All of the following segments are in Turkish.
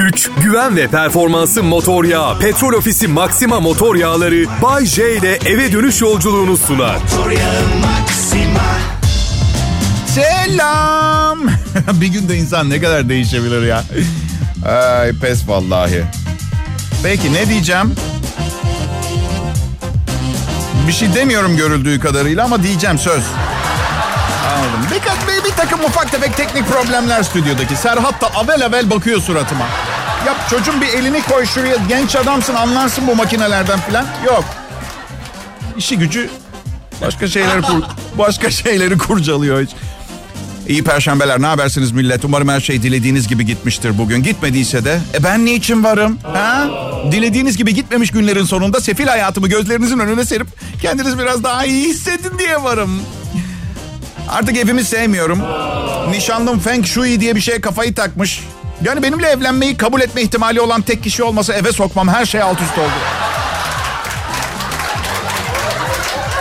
Güç, güven ve performansı motor yağı. Petrol Ofisi Maxima motor yağları Bay J ile eve dönüş yolculuğunu sunar. Selam. bir günde insan ne kadar değişebilir ya. Ay pes vallahi. Peki ne diyeceğim? Bir şey demiyorum görüldüğü kadarıyla ama diyeceğim söz. Anladım. Bir, bir, bir takım ufak tefek teknik problemler stüdyodaki. Serhat da avel avel bakıyor suratıma. Yap çocuğum bir elini koy şuraya. Genç adamsın anlarsın bu makinelerden falan. Yok. İşi gücü başka şeyleri kur, başka şeyleri kurcalıyor hiç. İyi perşembeler. Ne habersiniz millet? Umarım her şey dilediğiniz gibi gitmiştir bugün. Gitmediyse de e ben niçin varım? Ha? Dilediğiniz gibi gitmemiş günlerin sonunda sefil hayatımı gözlerinizin önüne serip kendiniz biraz daha iyi hissedin diye varım. Artık evimi sevmiyorum. Nişanlım Feng Shui diye bir şeye kafayı takmış. Yani benimle evlenmeyi kabul etme ihtimali olan tek kişi olmasa eve sokmam her şey alt üst oldu.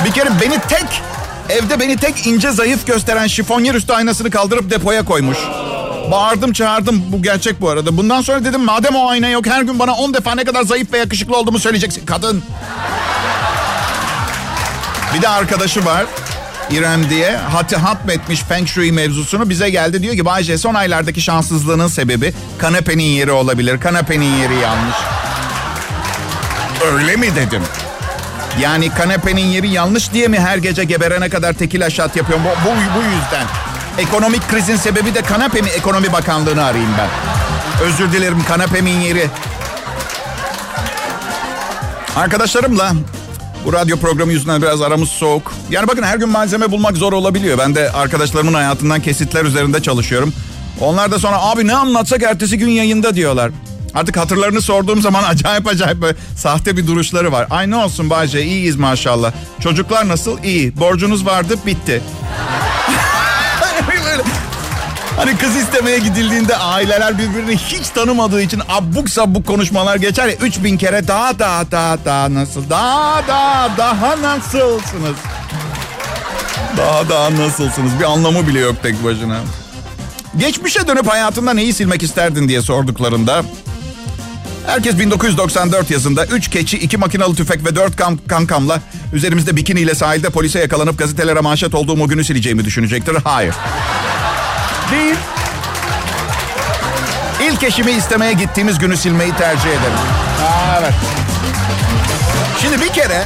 Bir kere beni tek, evde beni tek ince zayıf gösteren şifonyer üstü aynasını kaldırıp depoya koymuş. Bağırdım çağırdım bu gerçek bu arada. Bundan sonra dedim madem o ayna yok her gün bana 10 defa ne kadar zayıf ve yakışıklı olduğumu söyleyeceksin. Kadın. Bir de arkadaşı var. İrem diye hatı hatmetmiş Feng Shui mevzusunu bize geldi. Diyor ki Bayce son aylardaki şanssızlığının sebebi kanepenin yeri olabilir. Kanepenin yeri yanlış. Öyle mi dedim. Yani kanepenin yeri yanlış diye mi her gece geberene kadar tekil aşat yapıyorum? Bu, bu, bu yüzden. Ekonomik krizin sebebi de kanepe mi? Ekonomi Bakanlığı'nı arayayım ben. Özür dilerim kanepemin yeri. Arkadaşlarımla bu radyo programı yüzünden biraz aramız soğuk. Yani bakın her gün malzeme bulmak zor olabiliyor. Ben de arkadaşlarımın hayatından kesitler üzerinde çalışıyorum. Onlar da sonra abi ne anlatsak ertesi gün yayında diyorlar. Artık hatırlarını sorduğum zaman acayip acayip böyle sahte bir duruşları var. Ay ne olsun Bayce iyiyiz maşallah. Çocuklar nasıl? İyi. Borcunuz vardı bitti. Hani kız istemeye gidildiğinde aileler birbirini hiç tanımadığı için abuk sabuk konuşmalar geçer ya. 3000 kere daha daha daha daha nasıl? Daha daha daha nasılsınız? Daha daha nasılsınız? Bir anlamı bile yok tek başına. Geçmişe dönüp hayatında neyi silmek isterdin diye sorduklarında Herkes 1994 yazında 3 keçi, 2 makinalı tüfek ve 4 kan kankamla üzerimizde bikiniyle sahilde polise yakalanıp gazetelere manşet olduğum o günü sileceğimi düşünecektir. Hayır. Değil. İlk eşimi istemeye gittiğimiz günü silmeyi tercih ederim. Aa, evet. Şimdi bir kere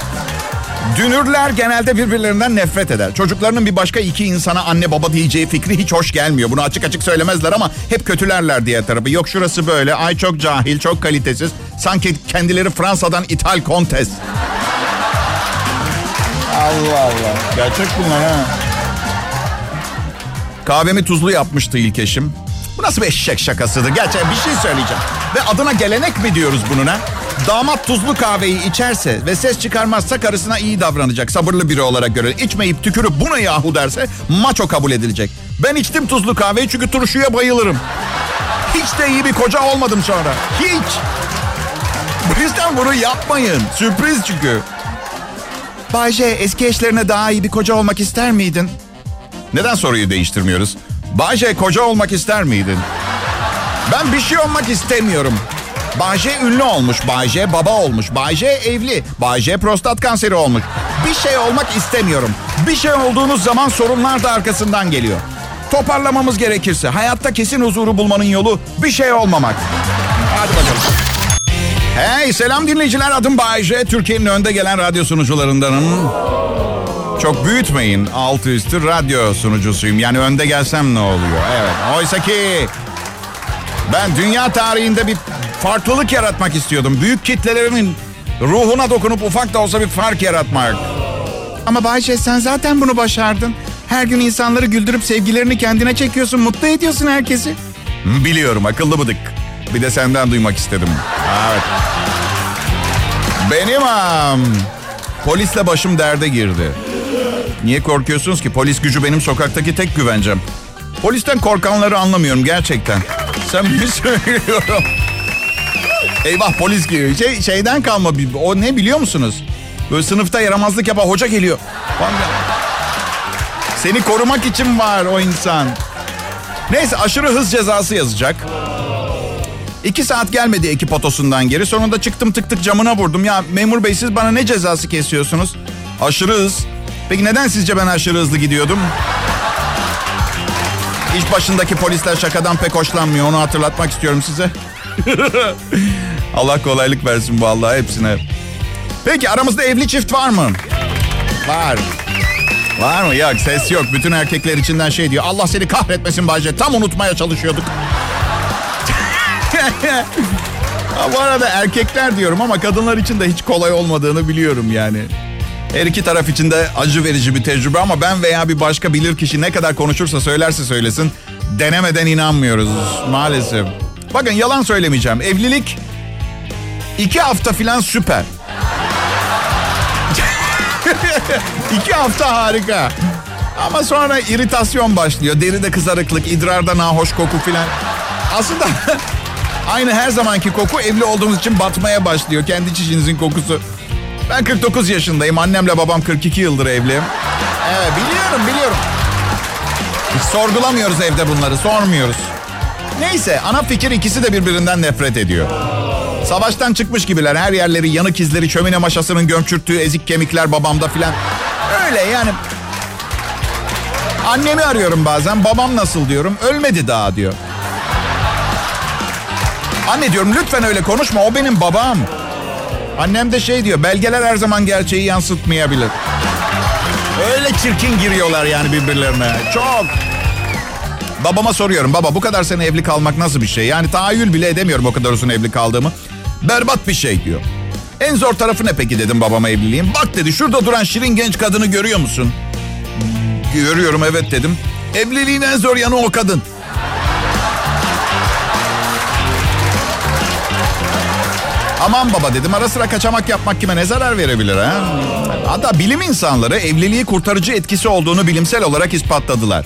dünürler genelde birbirlerinden nefret eder. Çocuklarının bir başka iki insana anne baba diyeceği fikri hiç hoş gelmiyor. Bunu açık açık söylemezler ama hep kötülerler diye tarafı. Yok şurası böyle, ay çok cahil, çok kalitesiz. Sanki kendileri Fransa'dan ithal kontes. Allah Allah. Gerçek bunlar ha. Kahvemi tuzlu yapmıştı ilk eşim. Bu nasıl bir eşek şakasıdır? Gerçekten bir şey söyleyeceğim. Ve adına gelenek mi diyoruz bunun ha? Damat tuzlu kahveyi içerse ve ses çıkarmazsa karısına iyi davranacak. Sabırlı biri olarak görür. İçmeyip tükürüp buna yahu derse maço kabul edilecek. Ben içtim tuzlu kahveyi çünkü turşuya bayılırım. Hiç de iyi bir koca olmadım sonra. Hiç. Bu yüzden bunu yapmayın. Sürpriz çünkü. Bayce eski eşlerine daha iyi bir koca olmak ister miydin? Neden soruyu değiştirmiyoruz? Bayce koca olmak ister miydin? Ben bir şey olmak istemiyorum. Bayce ünlü olmuş, Bayce baba olmuş, Bayce evli, Bayce prostat kanseri olmuş. Bir şey olmak istemiyorum. Bir şey olduğunuz zaman sorunlar da arkasından geliyor. Toparlamamız gerekirse hayatta kesin huzuru bulmanın yolu bir şey olmamak. Hadi bakalım. Hey selam dinleyiciler adım Bayce. Türkiye'nin önde gelen radyo sunucularındanım. Çok büyütmeyin altı üstü radyo sunucusuyum. Yani önde gelsem ne oluyor? Evet oysa ki ben dünya tarihinde bir farklılık yaratmak istiyordum. Büyük kitlelerimin ruhuna dokunup ufak da olsa bir fark yaratmak. Ama Bayce sen zaten bunu başardın. Her gün insanları güldürüp sevgilerini kendine çekiyorsun. Mutlu ediyorsun herkesi. Biliyorum akıllı bıdık. Bir de senden duymak istedim. Evet. Benim am. Polisle başım derde girdi. Niye korkuyorsunuz ki? Polis gücü benim sokaktaki tek güvencem. Polisten korkanları anlamıyorum gerçekten. Sen mi söylüyorum? Eyvah polis geliyor. Şey, şeyden kalma. bir- O ne biliyor musunuz? Böyle sınıfta yaramazlık yapan hoca geliyor. Seni korumak için var o insan. Neyse aşırı hız cezası yazacak. İki saat gelmedi ekip otosundan geri. Sonunda çıktım tık tık camına vurdum. Ya memur bey siz bana ne cezası kesiyorsunuz? Aşırı hız. Peki neden sizce ben aşırı hızlı gidiyordum? İş başındaki polisler şakadan pek hoşlanmıyor. Onu hatırlatmak istiyorum size. Allah kolaylık versin vallahi hepsine. Peki aramızda evli çift var mı? Var. Var mı? Yok ses yok. Bütün erkekler içinden şey diyor. Allah seni kahretmesin Bayce. Tam unutmaya çalışıyorduk. Bu arada erkekler diyorum ama kadınlar için de hiç kolay olmadığını biliyorum yani. Her iki taraf için de acı verici bir tecrübe ama ben veya bir başka bilir kişi ne kadar konuşursa söylerse söylesin denemeden inanmıyoruz maalesef. Bakın yalan söylemeyeceğim. Evlilik iki hafta filan süper. iki hafta harika. Ama sonra iritasyon başlıyor. Deride kızarıklık, idrarda nahoş koku filan. Aslında aynı her zamanki koku evli olduğumuz için batmaya başlıyor. Kendi çişinizin kokusu. Ben 49 yaşındayım. Annemle babam 42 yıldır evli. Evet biliyorum biliyorum. Hiç sorgulamıyoruz evde bunları sormuyoruz. Neyse ana fikir ikisi de birbirinden nefret ediyor. Savaştan çıkmış gibiler. Her yerleri yanık izleri, çömine maşasının gömçürttüğü ezik kemikler babamda filan. Öyle yani. Annemi arıyorum bazen. Babam nasıl diyorum. Ölmedi daha diyor. Anne diyorum lütfen öyle konuşma. O benim babam. Annem de şey diyor. Belgeler her zaman gerçeği yansıtmayabilir. Öyle çirkin giriyorlar yani birbirlerine. Çok. Babama soruyorum. Baba bu kadar sene evli kalmak nasıl bir şey? Yani tahayyül bile edemiyorum o kadar uzun evli kaldığımı. Berbat bir şey diyor. En zor tarafı ne peki dedim babama evliliğim. Bak dedi şurada duran şirin genç kadını görüyor musun? Görüyorum evet dedim. Evliliğin en zor yanı o kadın. Aman baba dedim ara sıra kaçamak yapmak kime ne zarar verebilir ha? Hatta bilim insanları evliliği kurtarıcı etkisi olduğunu bilimsel olarak ispatladılar.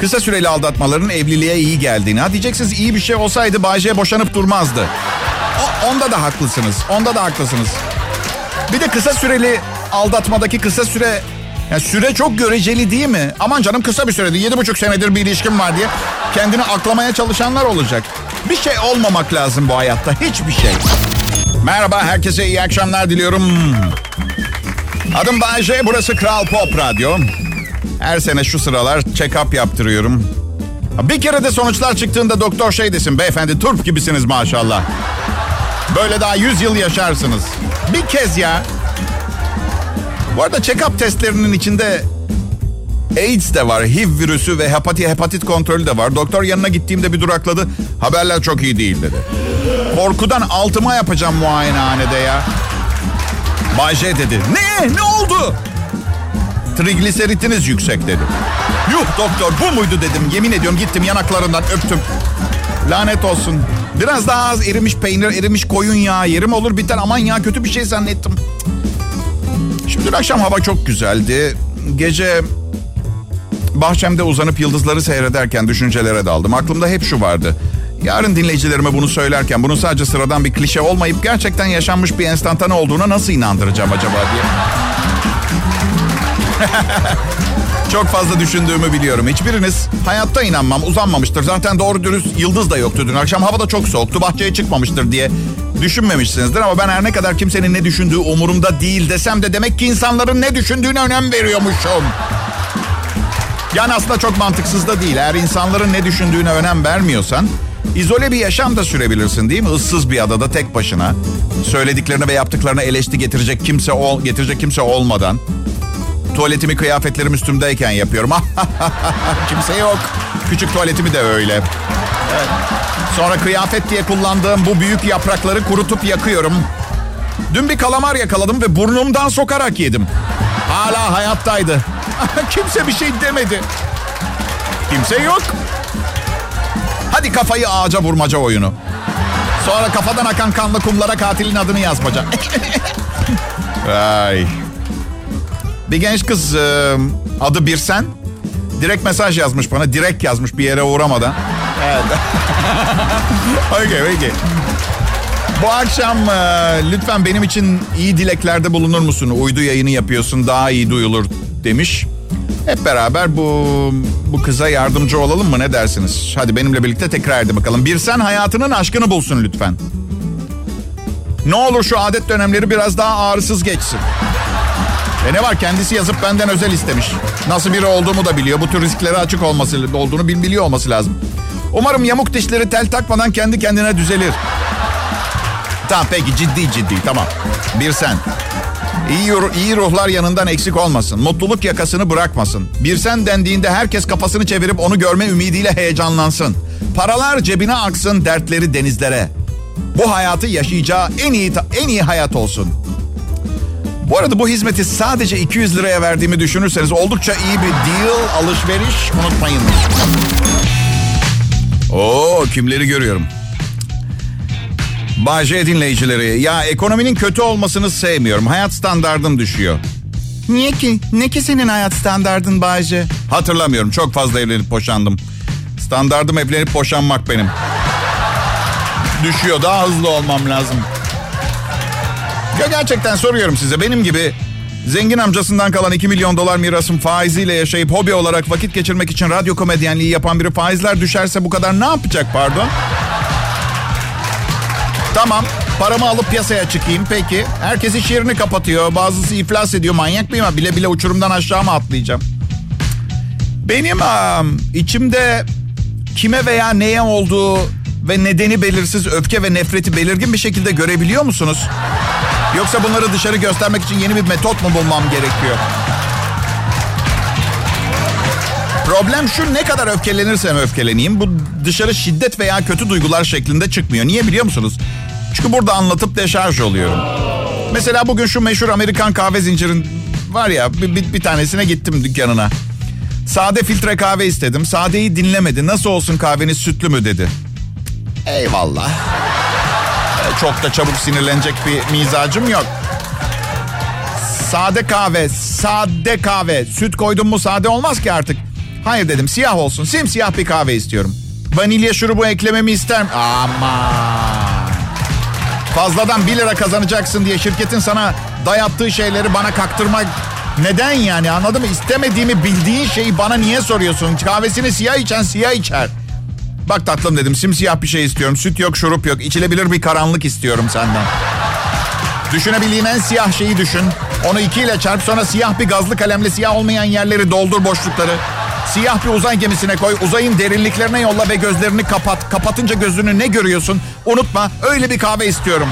Kısa süreli aldatmaların evliliğe iyi geldiğini. Ha diyeceksiniz iyi bir şey olsaydı Bayce boşanıp durmazdı. O, onda da haklısınız. Onda da haklısınız. Bir de kısa süreli aldatmadaki kısa süre... Yani süre çok göreceli değil mi? Aman canım kısa bir sürede yedi buçuk senedir bir ilişkim var diye kendini aklamaya çalışanlar olacak. Bir şey olmamak lazım bu hayatta. Hiçbir şey. Merhaba herkese iyi akşamlar diliyorum. Adım Bayce burası Kral Pop Radyo. Her sene şu sıralar check-up yaptırıyorum. Bir kere de sonuçlar çıktığında doktor şey desin. Beyefendi turp gibisiniz maşallah. Böyle daha 100 yıl yaşarsınız. Bir kez ya. Bu arada check-up testlerinin içinde AIDS de var, HIV virüsü ve hepatit, hepatit kontrolü de var. Doktor yanına gittiğimde bir durakladı. Haberler çok iyi değil dedi. Korkudan altıma yapacağım muayenehanede ya. Bayce dedi. Ne? Ne oldu? Trigliseritiniz yüksek dedi. Yuh doktor bu muydu dedim. Yemin ediyorum gittim yanaklarından öptüm. Lanet olsun. Biraz daha az erimiş peynir, erimiş koyun yağı yerim olur biter. Aman ya kötü bir şey zannettim. Şimdi dün akşam hava çok güzeldi. Gece bahçemde uzanıp yıldızları seyrederken düşüncelere daldım. Aklımda hep şu vardı. Yarın dinleyicilerime bunu söylerken bunun sadece sıradan bir klişe olmayıp gerçekten yaşanmış bir enstantane olduğuna nasıl inandıracağım acaba diye. Çok fazla düşündüğümü biliyorum. Hiçbiriniz hayatta inanmam uzanmamıştır. Zaten doğru dürüst yıldız da yoktu dün akşam. Hava da çok soğuktu. Bahçeye çıkmamıştır diye düşünmemişsinizdir. Ama ben her ne kadar kimsenin ne düşündüğü umurumda değil desem de demek ki insanların ne düşündüğüne önem veriyormuşum. Yani aslında çok mantıksız da değil. Eğer insanların ne düşündüğüne önem vermiyorsan izole bir yaşam da sürebilirsin değil mi? Issız bir adada tek başına. Söylediklerini ve yaptıklarını eleşti getirecek kimse ol, getirecek kimse olmadan. Tuvaletimi kıyafetlerim üstümdeyken yapıyorum. kimse yok. Küçük tuvaletimi de öyle. Sonra kıyafet diye kullandığım bu büyük yaprakları kurutup yakıyorum. Dün bir kalamar yakaladım ve burnumdan sokarak yedim. Hala hayattaydı. Kimse bir şey demedi. Kimse yok. Hadi kafayı ağaca vurmaca oyunu. Sonra kafadan akan kanlı kumlara katilin adını yazmaca. Ay. Bir genç kız e, adı Birsen. Direkt mesaj yazmış bana. Direkt yazmış bir yere uğramadan. Evet. okay, okay. Bu akşam e, lütfen benim için iyi dileklerde bulunur musun? Uydu yayını yapıyorsun daha iyi duyulur demiş. Hep beraber bu bu kıza yardımcı olalım mı ne dersiniz? Hadi benimle birlikte tekrar edin bakalım. Bir sen hayatının aşkını bulsun lütfen. Ne olur şu adet dönemleri biraz daha ağrısız geçsin. E ne var kendisi yazıp benden özel istemiş. Nasıl biri olduğumu da biliyor. Bu tür risklere açık olması olduğunu biliyor olması lazım. Umarım yamuk dişleri tel takmadan kendi kendine düzelir. Tamam peki ciddi ciddi tamam. Bir sen. İyi, iyi ruhlar yanından eksik olmasın. Mutluluk yakasını bırakmasın. Bir sen dendiğinde herkes kafasını çevirip onu görme ümidiyle heyecanlansın. Paralar cebine aksın, dertleri denizlere. Bu hayatı yaşayacağı en iyi en iyi hayat olsun. Bu arada bu hizmeti sadece 200 liraya verdiğimi düşünürseniz oldukça iyi bir deal, alışveriş unutmayın. Oo kimleri görüyorum. Bahçe dinleyicileri ya ekonominin kötü olmasını sevmiyorum. Hayat standardım düşüyor. Niye ki? Ne ki senin hayat standardın Bahçe? Hatırlamıyorum çok fazla evlenip boşandım. Standardım evlenip boşanmak benim. Düşüyor daha hızlı olmam lazım. Ya gerçekten soruyorum size benim gibi zengin amcasından kalan 2 milyon dolar mirasın faiziyle yaşayıp hobi olarak vakit geçirmek için radyo komedyenliği yapan biri faizler düşerse bu kadar ne yapacak pardon? Tamam paramı alıp piyasaya çıkayım peki. Herkes iş yerini kapatıyor. Bazısı iflas ediyor. Manyak mıyım? Bile bile uçurumdan aşağı mı atlayacağım? Benim um, içimde kime veya neye olduğu ve nedeni belirsiz öfke ve nefreti belirgin bir şekilde görebiliyor musunuz? Yoksa bunları dışarı göstermek için yeni bir metot mu bulmam gerekiyor? Problem şu ne kadar öfkelenirsem öfkeleneyim bu dışarı şiddet veya kötü duygular şeklinde çıkmıyor. Niye biliyor musunuz? Çünkü burada anlatıp deşarj oluyorum. Mesela bugün şu meşhur Amerikan kahve zincirin var ya bir, bir, bir tanesine gittim dükkanına. Sade filtre kahve istedim. Sadeyi dinlemedi. Nasıl olsun kahveniz sütlü mü dedi. Eyvallah. Çok da çabuk sinirlenecek bir mizacım yok. Sade kahve, sade kahve. Süt koydum mu sade olmaz ki artık. Hayır dedim siyah olsun. Simsiyah bir kahve istiyorum. Vanilya şurubu eklememi ister Ama Fazladan 1 lira kazanacaksın diye şirketin sana dayattığı şeyleri bana kaktırmak neden yani anladın mı? İstemediğimi bildiğin şeyi bana niye soruyorsun? Kahvesini siyah içen siyah içer. Bak tatlım dedim simsiyah bir şey istiyorum. Süt yok şurup yok. İçilebilir bir karanlık istiyorum senden. Düşünebildiğin en siyah şeyi düşün. Onu ikiyle çarp sonra siyah bir gazlı kalemle siyah olmayan yerleri doldur boşlukları. Siyah bir uzay gemisine koy. Uzayın derinliklerine yolla ve gözlerini kapat. Kapatınca gözünü ne görüyorsun? Unutma öyle bir kahve istiyorum.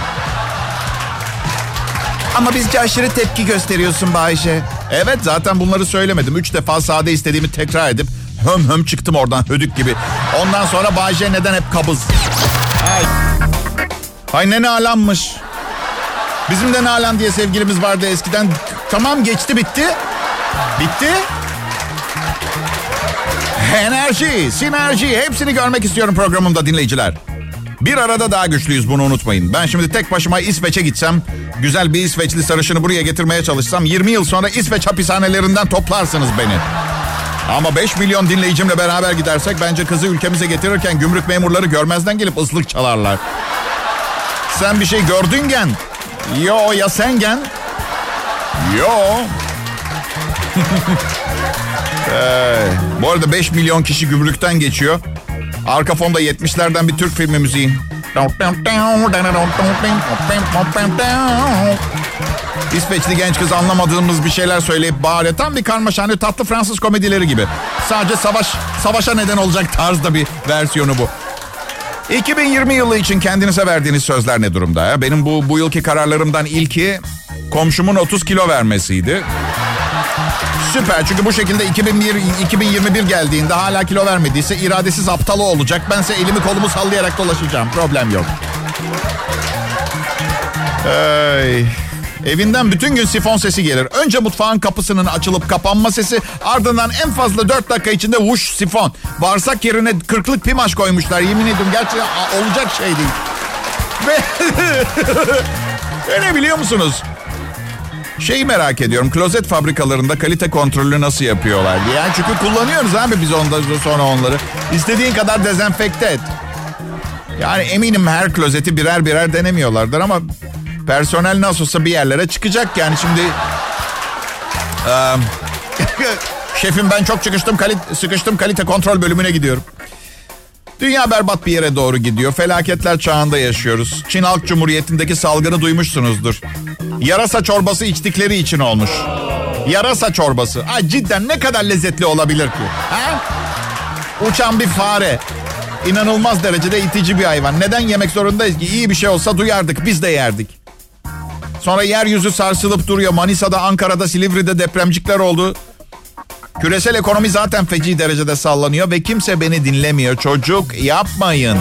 Ama bizce aşırı tepki gösteriyorsun Bayşe. Evet zaten bunları söylemedim. Üç defa sade istediğimi tekrar edip höm höm çıktım oradan hödük gibi. Ondan sonra Bayşe neden hep kabız? Ay. Hay ne alanmış. Bizim de Nalan diye sevgilimiz vardı eskiden. Tamam geçti bitti. Bitti. Enerji, sinerji hepsini görmek istiyorum programımda dinleyiciler. Bir arada daha güçlüyüz bunu unutmayın. Ben şimdi tek başıma İsveç'e gitsem, güzel bir İsveçli sarışını buraya getirmeye çalışsam 20 yıl sonra İsveç hapishanelerinden toplarsınız beni. Ama 5 milyon dinleyicimle beraber gidersek bence kızı ülkemize getirirken gümrük memurları görmezden gelip ıslık çalarlar. Sen bir şey gördün gen. Yo ya sen gen. Yo. ee, bu arada 5 milyon kişi gümrükten geçiyor. Arka fonda 70'lerden bir Türk filmi müziği. İsveçli genç kız anlamadığımız bir şeyler söyleyip bağırıyor. Tam bir karmaşane tatlı Fransız komedileri gibi. Sadece savaş savaşa neden olacak tarzda bir versiyonu bu. 2020 yılı için kendinize verdiğiniz sözler ne durumda? Ya? Benim bu, bu yılki kararlarımdan ilki komşumun 30 kilo vermesiydi. Süper çünkü bu şekilde 2001, 2021 geldiğinde hala kilo vermediyse iradesiz aptalı olacak. Bense elimi kolumu sallayarak dolaşacağım. Problem yok. Hey. Evinden bütün gün sifon sesi gelir. Önce mutfağın kapısının açılıp kapanma sesi ardından en fazla 4 dakika içinde vuş sifon. Bağırsak yerine kırklık pimaş koymuşlar. Yemin ediyorum gerçekten olacak şey değil. Ve, ne biliyor musunuz? Şeyi merak ediyorum. Klozet fabrikalarında kalite kontrolü nasıl yapıyorlar diye. Yani çünkü kullanıyoruz abi biz ondan sonra onları. İstediğin kadar dezenfekte et. Yani eminim her klozeti birer birer denemiyorlardır ama personel nasıl olsa bir yerlere çıkacak yani şimdi. Şefim ben çok çıkıştım, kalite, sıkıştım kalite kontrol bölümüne gidiyorum. Dünya berbat bir yere doğru gidiyor. Felaketler çağında yaşıyoruz. Çin Halk Cumhuriyeti'ndeki salgını duymuşsunuzdur. Yarasa çorbası içtikleri için olmuş. Yarasa çorbası. Ay cidden ne kadar lezzetli olabilir ki? Ha? Uçan bir fare. İnanılmaz derecede itici bir hayvan. Neden yemek zorundayız ki? İyi bir şey olsa duyardık, biz de yerdik. Sonra yeryüzü sarsılıp duruyor. Manisa'da, Ankara'da, Silivri'de depremcikler oldu. Küresel ekonomi zaten feci derecede sallanıyor ve kimse beni dinlemiyor. Çocuk yapmayın.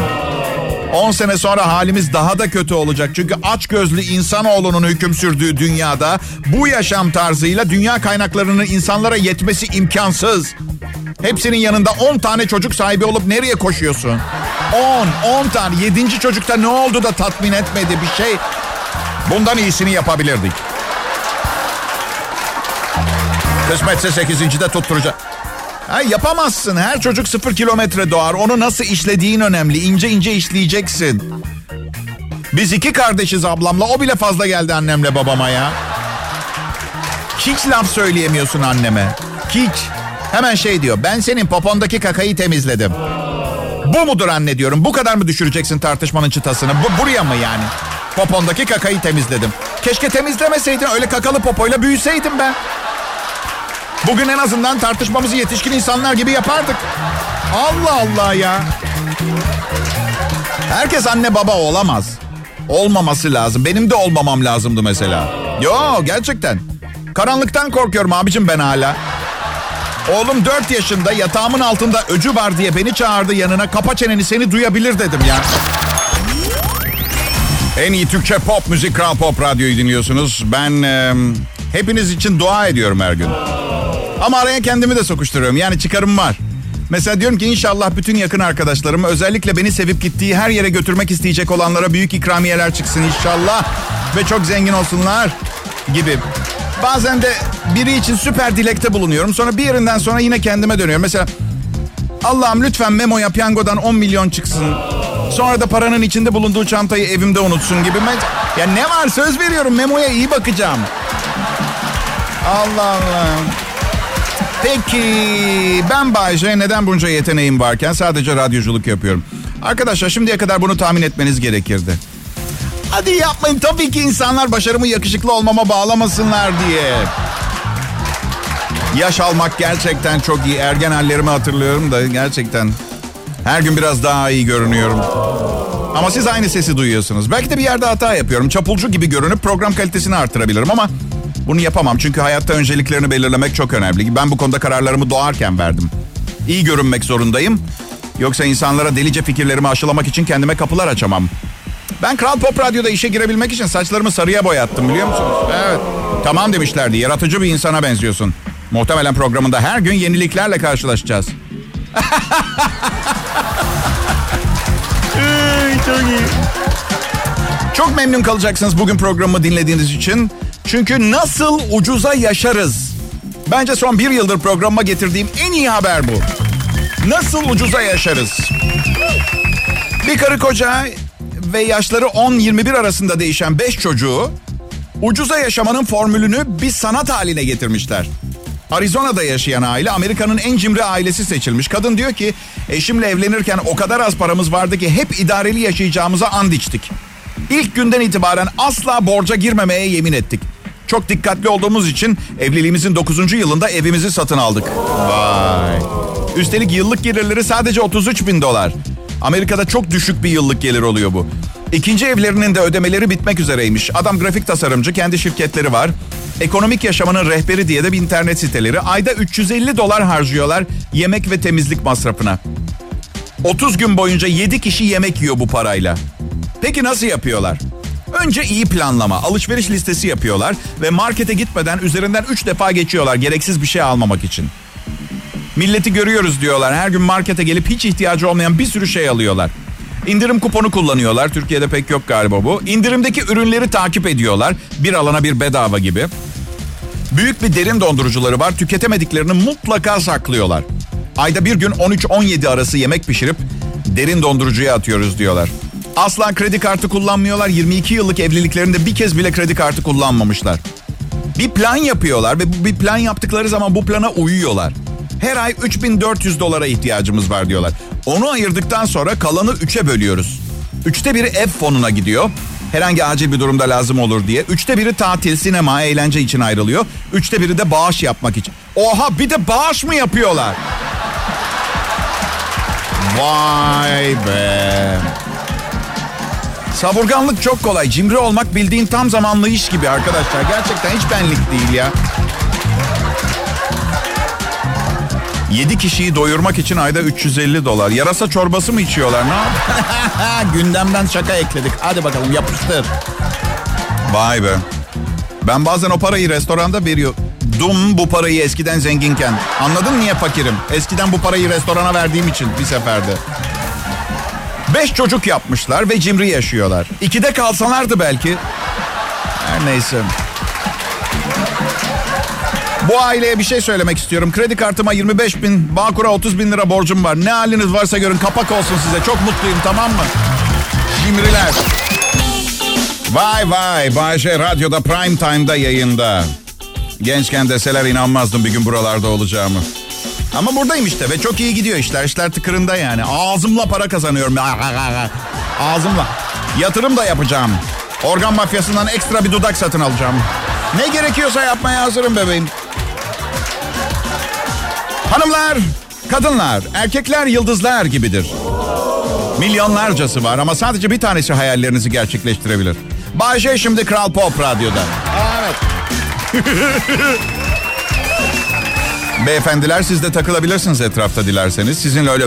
10 sene sonra halimiz daha da kötü olacak. Çünkü aç gözlü insanoğlunun hüküm sürdüğü dünyada bu yaşam tarzıyla dünya kaynaklarının insanlara yetmesi imkansız. Hepsinin yanında 10 tane çocuk sahibi olup nereye koşuyorsun? 10, 10 tane. 7. çocukta ne oldu da tatmin etmedi bir şey. Bundan iyisini yapabilirdik. Kısmetse 8. de tutturacak. Ha, yapamazsın. Her çocuk sıfır kilometre doğar. Onu nasıl işlediğin önemli. İnce ince işleyeceksin. Biz iki kardeşiz ablamla. O bile fazla geldi annemle babama ya. Hiç laf söyleyemiyorsun anneme. Hiç. Hemen şey diyor. Ben senin popondaki kakayı temizledim. Bu mudur anne diyorum. Bu kadar mı düşüreceksin tartışmanın çıtasını? Bu buraya mı yani? Popondaki kakayı temizledim. Keşke temizlemeseydin. Öyle kakalı popoyla büyüseydim ben. Bugün en azından tartışmamızı yetişkin insanlar gibi yapardık. Allah Allah ya. Herkes anne baba olamaz. Olmaması lazım. Benim de olmamam lazımdı mesela. Yo gerçekten. Karanlıktan korkuyorum abicim ben hala. Oğlum 4 yaşında yatağımın altında öcü var diye beni çağırdı yanına. Kapa çeneni seni duyabilir dedim ya. En iyi Türkçe pop müzik Kral Pop Radyo'yu dinliyorsunuz. Ben e, hepiniz için dua ediyorum her gün. Ama araya kendimi de sokuşturuyorum. Yani çıkarım var. Mesela diyorum ki inşallah bütün yakın arkadaşlarım özellikle beni sevip gittiği her yere götürmek isteyecek olanlara büyük ikramiyeler çıksın inşallah. Ve çok zengin olsunlar gibi. Bazen de biri için süper dilekte bulunuyorum. Sonra bir yerinden sonra yine kendime dönüyorum. Mesela Allah'ım lütfen Memo'ya piyangodan 10 milyon çıksın. Sonra da paranın içinde bulunduğu çantayı evimde unutsun gibi. Ya ne var söz veriyorum Memo'ya iyi bakacağım. Allah Allah. Peki ben Bayce neden bunca yeteneğim varken sadece radyoculuk yapıyorum? Arkadaşlar şimdiye kadar bunu tahmin etmeniz gerekirdi. Hadi yapmayın tabii ki insanlar başarımı yakışıklı olmama bağlamasınlar diye. Yaş almak gerçekten çok iyi. Ergen hallerimi hatırlıyorum da gerçekten her gün biraz daha iyi görünüyorum. Ama siz aynı sesi duyuyorsunuz. Belki de bir yerde hata yapıyorum. Çapulcu gibi görünüp program kalitesini artırabilirim ama bunu yapamam. Çünkü hayatta önceliklerini belirlemek çok önemli. Ben bu konuda kararlarımı doğarken verdim. İyi görünmek zorundayım. Yoksa insanlara delice fikirlerimi aşılamak için kendime kapılar açamam. Ben Kral Pop Radyo'da işe girebilmek için saçlarımı sarıya boyattım biliyor musunuz? Evet. Tamam demişlerdi. Yaratıcı bir insana benziyorsun. Muhtemelen programında her gün yeniliklerle karşılaşacağız. çok iyi. Çok memnun kalacaksınız bugün programımı dinlediğiniz için. Çünkü nasıl ucuza yaşarız? Bence son bir yıldır programıma getirdiğim en iyi haber bu. Nasıl ucuza yaşarız? Bir karı koca ve yaşları 10-21 arasında değişen 5 çocuğu ucuza yaşamanın formülünü bir sanat haline getirmişler. Arizona'da yaşayan aile Amerika'nın en cimri ailesi seçilmiş. Kadın diyor ki eşimle evlenirken o kadar az paramız vardı ki hep idareli yaşayacağımıza and içtik. İlk günden itibaren asla borca girmemeye yemin ettik. Çok dikkatli olduğumuz için evliliğimizin 9. yılında evimizi satın aldık. Vay. Üstelik yıllık gelirleri sadece 33 bin dolar. Amerika'da çok düşük bir yıllık gelir oluyor bu. İkinci evlerinin de ödemeleri bitmek üzereymiş. Adam grafik tasarımcı, kendi şirketleri var. Ekonomik yaşamının rehberi diye de bir internet siteleri. Ayda 350 dolar harcıyorlar yemek ve temizlik masrafına. 30 gün boyunca 7 kişi yemek yiyor bu parayla. Peki nasıl yapıyorlar? Önce iyi planlama, alışveriş listesi yapıyorlar ve markete gitmeden üzerinden 3 defa geçiyorlar gereksiz bir şey almamak için. Milleti görüyoruz diyorlar. Her gün markete gelip hiç ihtiyacı olmayan bir sürü şey alıyorlar. İndirim kuponu kullanıyorlar. Türkiye'de pek yok galiba bu. İndirimdeki ürünleri takip ediyorlar. Bir alana bir bedava gibi. Büyük bir derin dondurucuları var. Tüketemediklerini mutlaka saklıyorlar. Ayda bir gün 13-17 arası yemek pişirip derin dondurucuya atıyoruz diyorlar. Asla kredi kartı kullanmıyorlar. 22 yıllık evliliklerinde bir kez bile kredi kartı kullanmamışlar. Bir plan yapıyorlar ve bir plan yaptıkları zaman bu plana uyuyorlar. Her ay 3400 dolara ihtiyacımız var diyorlar. Onu ayırdıktan sonra kalanı 3'e bölüyoruz. Üçte biri ev fonuna gidiyor. Herhangi acil bir durumda lazım olur diye. Üçte biri tatil, sinema, eğlence için ayrılıyor. Üçte biri de bağış yapmak için. Oha bir de bağış mı yapıyorlar? Vay be. Savurganlık çok kolay. Cimri olmak bildiğin tam zamanlı iş gibi arkadaşlar. Gerçekten hiç benlik değil ya. 7 kişiyi doyurmak için ayda 350 dolar. Yarasa çorbası mı içiyorlar? Ne? Gündemden şaka ekledik. Hadi bakalım yapıştır. Vay be. Ben bazen o parayı restoranda veriyor. Dum bu parayı eskiden zenginken. Anladın niye fakirim? Eskiden bu parayı restorana verdiğim için bir seferde. Beş çocuk yapmışlar ve cimri yaşıyorlar. İkide kalsalardı belki. Her neyse. Bu aileye bir şey söylemek istiyorum. Kredi kartıma 25 bin, Bağkur'a 30 bin lira borcum var. Ne haliniz varsa görün kapak olsun size. Çok mutluyum tamam mı? Cimriler. Vay vay. Bayşe Radyo'da Prime Time'da yayında. Gençken deseler inanmazdım bir gün buralarda olacağımı. Ama buradayım işte ve çok iyi gidiyor işler. İşler tıkırında yani. Ağzımla para kazanıyorum. Ağzımla. Yatırım da yapacağım. Organ mafyasından ekstra bir dudak satın alacağım. Ne gerekiyorsa yapmaya hazırım bebeğim. Hanımlar, kadınlar, erkekler yıldızlar gibidir. Milyonlarcası var ama sadece bir tanesi hayallerinizi gerçekleştirebilir. Bayşe şimdi Kral Pop Radyo'da. Evet. Beyefendiler siz de takılabilirsiniz etrafta dilerseniz. Sizinle öyle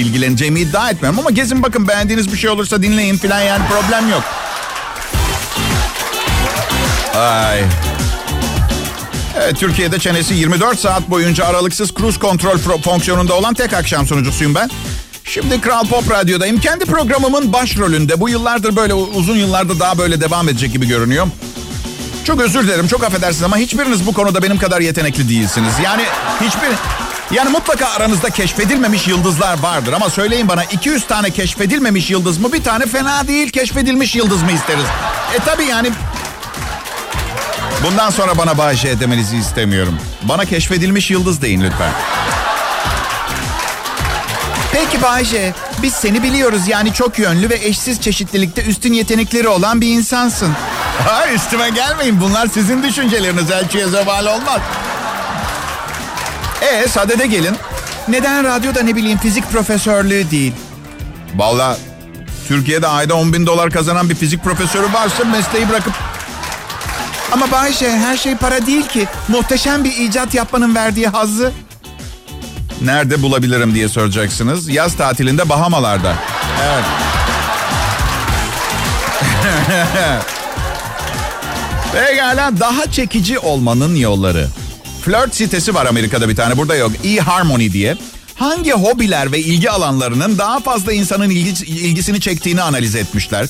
ilgileneceğimi iddia etmiyorum ama gezin bakın beğendiğiniz bir şey olursa dinleyin filan yani problem yok. Ay. Evet, Türkiye'de çenesi 24 saat boyunca aralıksız cruise kontrol fonksiyonunda olan tek akşam sunucusuyum ben. Şimdi Kral Pop Radyo'dayım. Kendi programımın başrolünde. Bu yıllardır böyle uzun yıllarda daha böyle devam edecek gibi görünüyor. Çok özür dilerim, çok affedersiniz ama hiçbiriniz bu konuda benim kadar yetenekli değilsiniz. Yani hiçbir... Yani mutlaka aranızda keşfedilmemiş yıldızlar vardır ama söyleyin bana 200 tane keşfedilmemiş yıldız mı bir tane fena değil keşfedilmiş yıldız mı isteriz? E tabi yani bundan sonra bana Bayşe demenizi istemiyorum. Bana keşfedilmiş yıldız deyin lütfen. Peki Bayşe, biz seni biliyoruz yani çok yönlü ve eşsiz çeşitlilikte üstün yetenekleri olan bir insansın. Ha üstüme gelmeyin bunlar sizin düşünceleriniz elçiye zeval olmaz. E sadede gelin. Neden radyoda ne bileyim fizik profesörlüğü değil? Valla Türkiye'de ayda 10 bin dolar kazanan bir fizik profesörü varsa mesleği bırakıp... Ama Bayşe her şey para değil ki. Muhteşem bir icat yapmanın verdiği hazzı. Nerede bulabilirim diye soracaksınız. Yaz tatilinde Bahamalarda. Evet. Pekala daha çekici olmanın yolları. Flirt sitesi var Amerika'da bir tane burada yok. E-Harmony diye. Hangi hobiler ve ilgi alanlarının daha fazla insanın ilgi, ilgisini çektiğini analiz etmişler.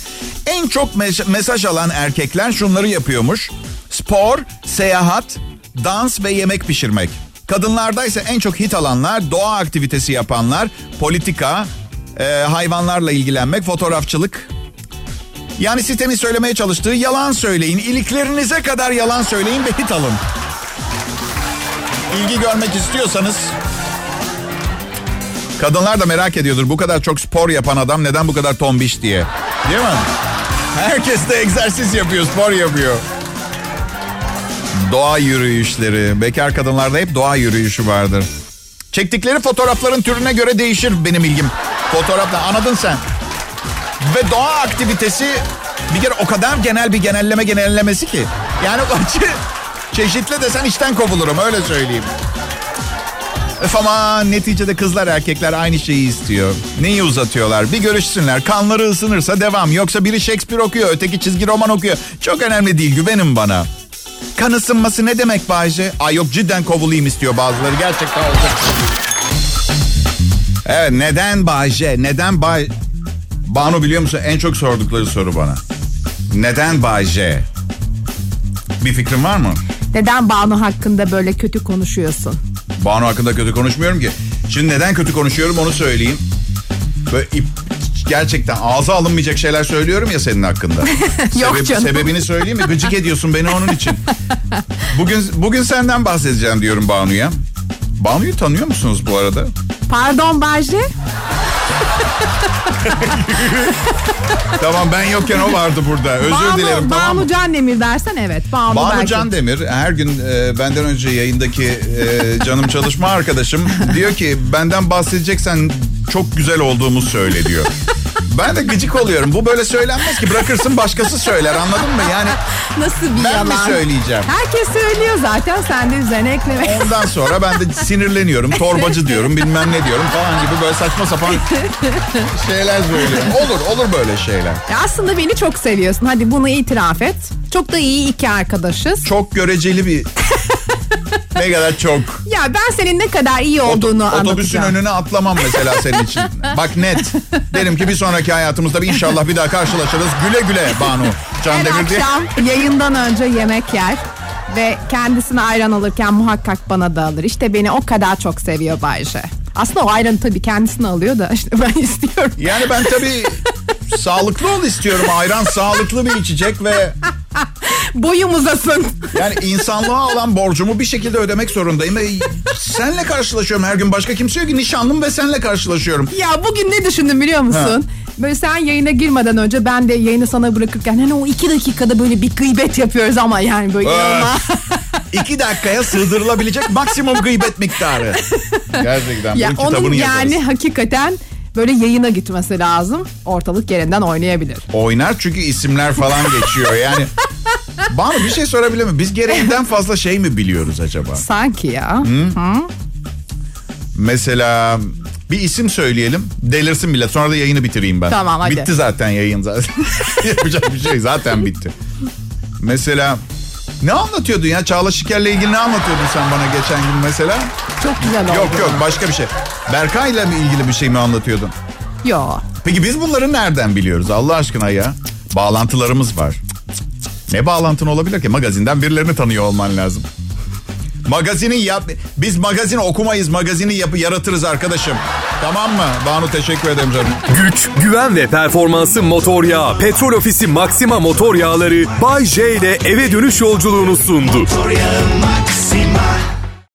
En çok mes- mesaj alan erkekler şunları yapıyormuş. Spor, seyahat, dans ve yemek pişirmek. Kadınlarda ise en çok hit alanlar doğa aktivitesi yapanlar, politika, e, hayvanlarla ilgilenmek, fotoğrafçılık, yani sitenin söylemeye çalıştığı yalan söyleyin. İliklerinize kadar yalan söyleyin ve hit alın. İlgi görmek istiyorsanız... Kadınlar da merak ediyordur. Bu kadar çok spor yapan adam neden bu kadar tombiş diye. Değil mi? Herkes de egzersiz yapıyor, spor yapıyor. Doğa yürüyüşleri. Bekar kadınlarda hep doğa yürüyüşü vardır. Çektikleri fotoğrafların türüne göre değişir benim ilgim. Fotoğrafla anladın sen. Ve doğa aktivitesi bir kere o kadar genel bir genelleme genellemesi ki. Yani çeşitli desen işten kovulurum öyle söyleyeyim. Öf ama neticede kızlar erkekler aynı şeyi istiyor. Neyi uzatıyorlar? Bir görüşsünler. Kanları ısınırsa devam. Yoksa biri Shakespeare okuyor, öteki çizgi roman okuyor. Çok önemli değil, güvenin bana. Kan ısınması ne demek Bayce? Ay yok cidden kovulayım istiyor bazıları. Gerçekten olacak. Evet neden Bayce? Neden Bay... Banu biliyor musun en çok sordukları soru bana. Neden Bay J? Bir fikrin var mı? Neden Banu hakkında böyle kötü konuşuyorsun? Banu hakkında kötü konuşmuyorum ki. Şimdi neden kötü konuşuyorum onu söyleyeyim. Böyle ip, gerçekten ağza alınmayacak şeyler söylüyorum ya senin hakkında. Yok canım. Sebebini söyleyeyim mi? Gıcık ediyorsun beni onun için. Bugün bugün senden bahsedeceğim diyorum Banu'ya. Banu'yu tanıyor musunuz bu arada? Pardon Bayce. Tamam ben yokken o vardı burada. Özür Banu, dilerim Banu tamam mı? Can Demir dersen evet. Banu, Banu belki. Can Demir her gün e, benden önce yayındaki e, canım çalışma arkadaşım diyor ki benden bahsedeceksen çok güzel olduğumu söyle diyor. Ben de gıcık oluyorum. Bu böyle söylenmez ki. Bırakırsın başkası söyler anladın mı? Yani Nasıl bir ben yalan? mi söyleyeceğim? Herkes söylüyor zaten sen de üzerine ekleme. Ondan sonra ben de sinirleniyorum. Torbacı diyorum bilmem ne diyorum falan gibi böyle saçma sapan şeyler söylüyorum. Olur olur böyle şeyler. Ya aslında beni çok seviyorsun. Hadi bunu itiraf et. Çok da iyi iki arkadaşız. Çok göreceli bir... ne kadar çok. Ya ben senin ne kadar iyi Oto- olduğunu otobüsün anlatacağım. önüne atlamam mesela senin için. Bak net. Derim ki bir sonraki hayatımızda bir inşallah bir daha karşılaşırız. Güle güle Banu. Can Her Demir diye. akşam yayından önce yemek yer. Ve kendisine ayran alırken muhakkak bana da alır. İşte beni o kadar çok seviyor Bayce. Aslında o ayranı tabii kendisine alıyor da işte ben istiyorum. Yani ben tabii sağlıklı ol istiyorum. Ayran sağlıklı bir içecek ve Boyum uzasın. yani insanlığa olan borcumu bir şekilde ödemek zorundayım. Ve senle karşılaşıyorum her gün. Başka kimse yok ki. Nişanlım ve senle karşılaşıyorum. Ya bugün ne düşündüm biliyor musun? Böyle sen yayına girmeden önce ben de yayını sana bırakırken hani o iki dakikada böyle bir gıybet yapıyoruz ama yani böyle inanılmaz. İki dakikaya sığdırılabilecek maksimum gıybet miktarı. Gerçekten. ya bunun kitabını onun yani yazarız. hakikaten böyle yayına gitmesi lazım. Ortalık yerinden oynayabilir. Oynar çünkü isimler falan geçiyor yani. Bana bir şey sorabilir mi? Biz gereğinden fazla şey mi biliyoruz acaba? Sanki ya. Mesela bir isim söyleyelim. Delirsin millet. Sonra da yayını bitireyim ben. Tamam, hadi. Bitti zaten yayın zaten. Yapacak bir şey zaten bitti. Mesela ne anlatıyordun ya? Çağla Şiker'le ilgili ne anlatıyordun sen bana geçen gün mesela? Çok güzel oldu. Yok yok başka bir şey. Berkay'la mı ilgili bir şey mi anlatıyordun? Yok. Peki biz bunları nereden biliyoruz Allah aşkına ya? Bağlantılarımız var. Ne bağlantın olabilir ki? Magazinden birilerini tanıyor olman lazım. Magazini yap. Biz magazin okumayız. Magazini yapı yaratırız arkadaşım. Tamam mı? Banu teşekkür ederim canım. Güç, güven ve performansı motor yağı. Petrol Ofisi Maxima motor yağları Bay J ile eve dönüş yolculuğunu sundu. Motor yağı Maxima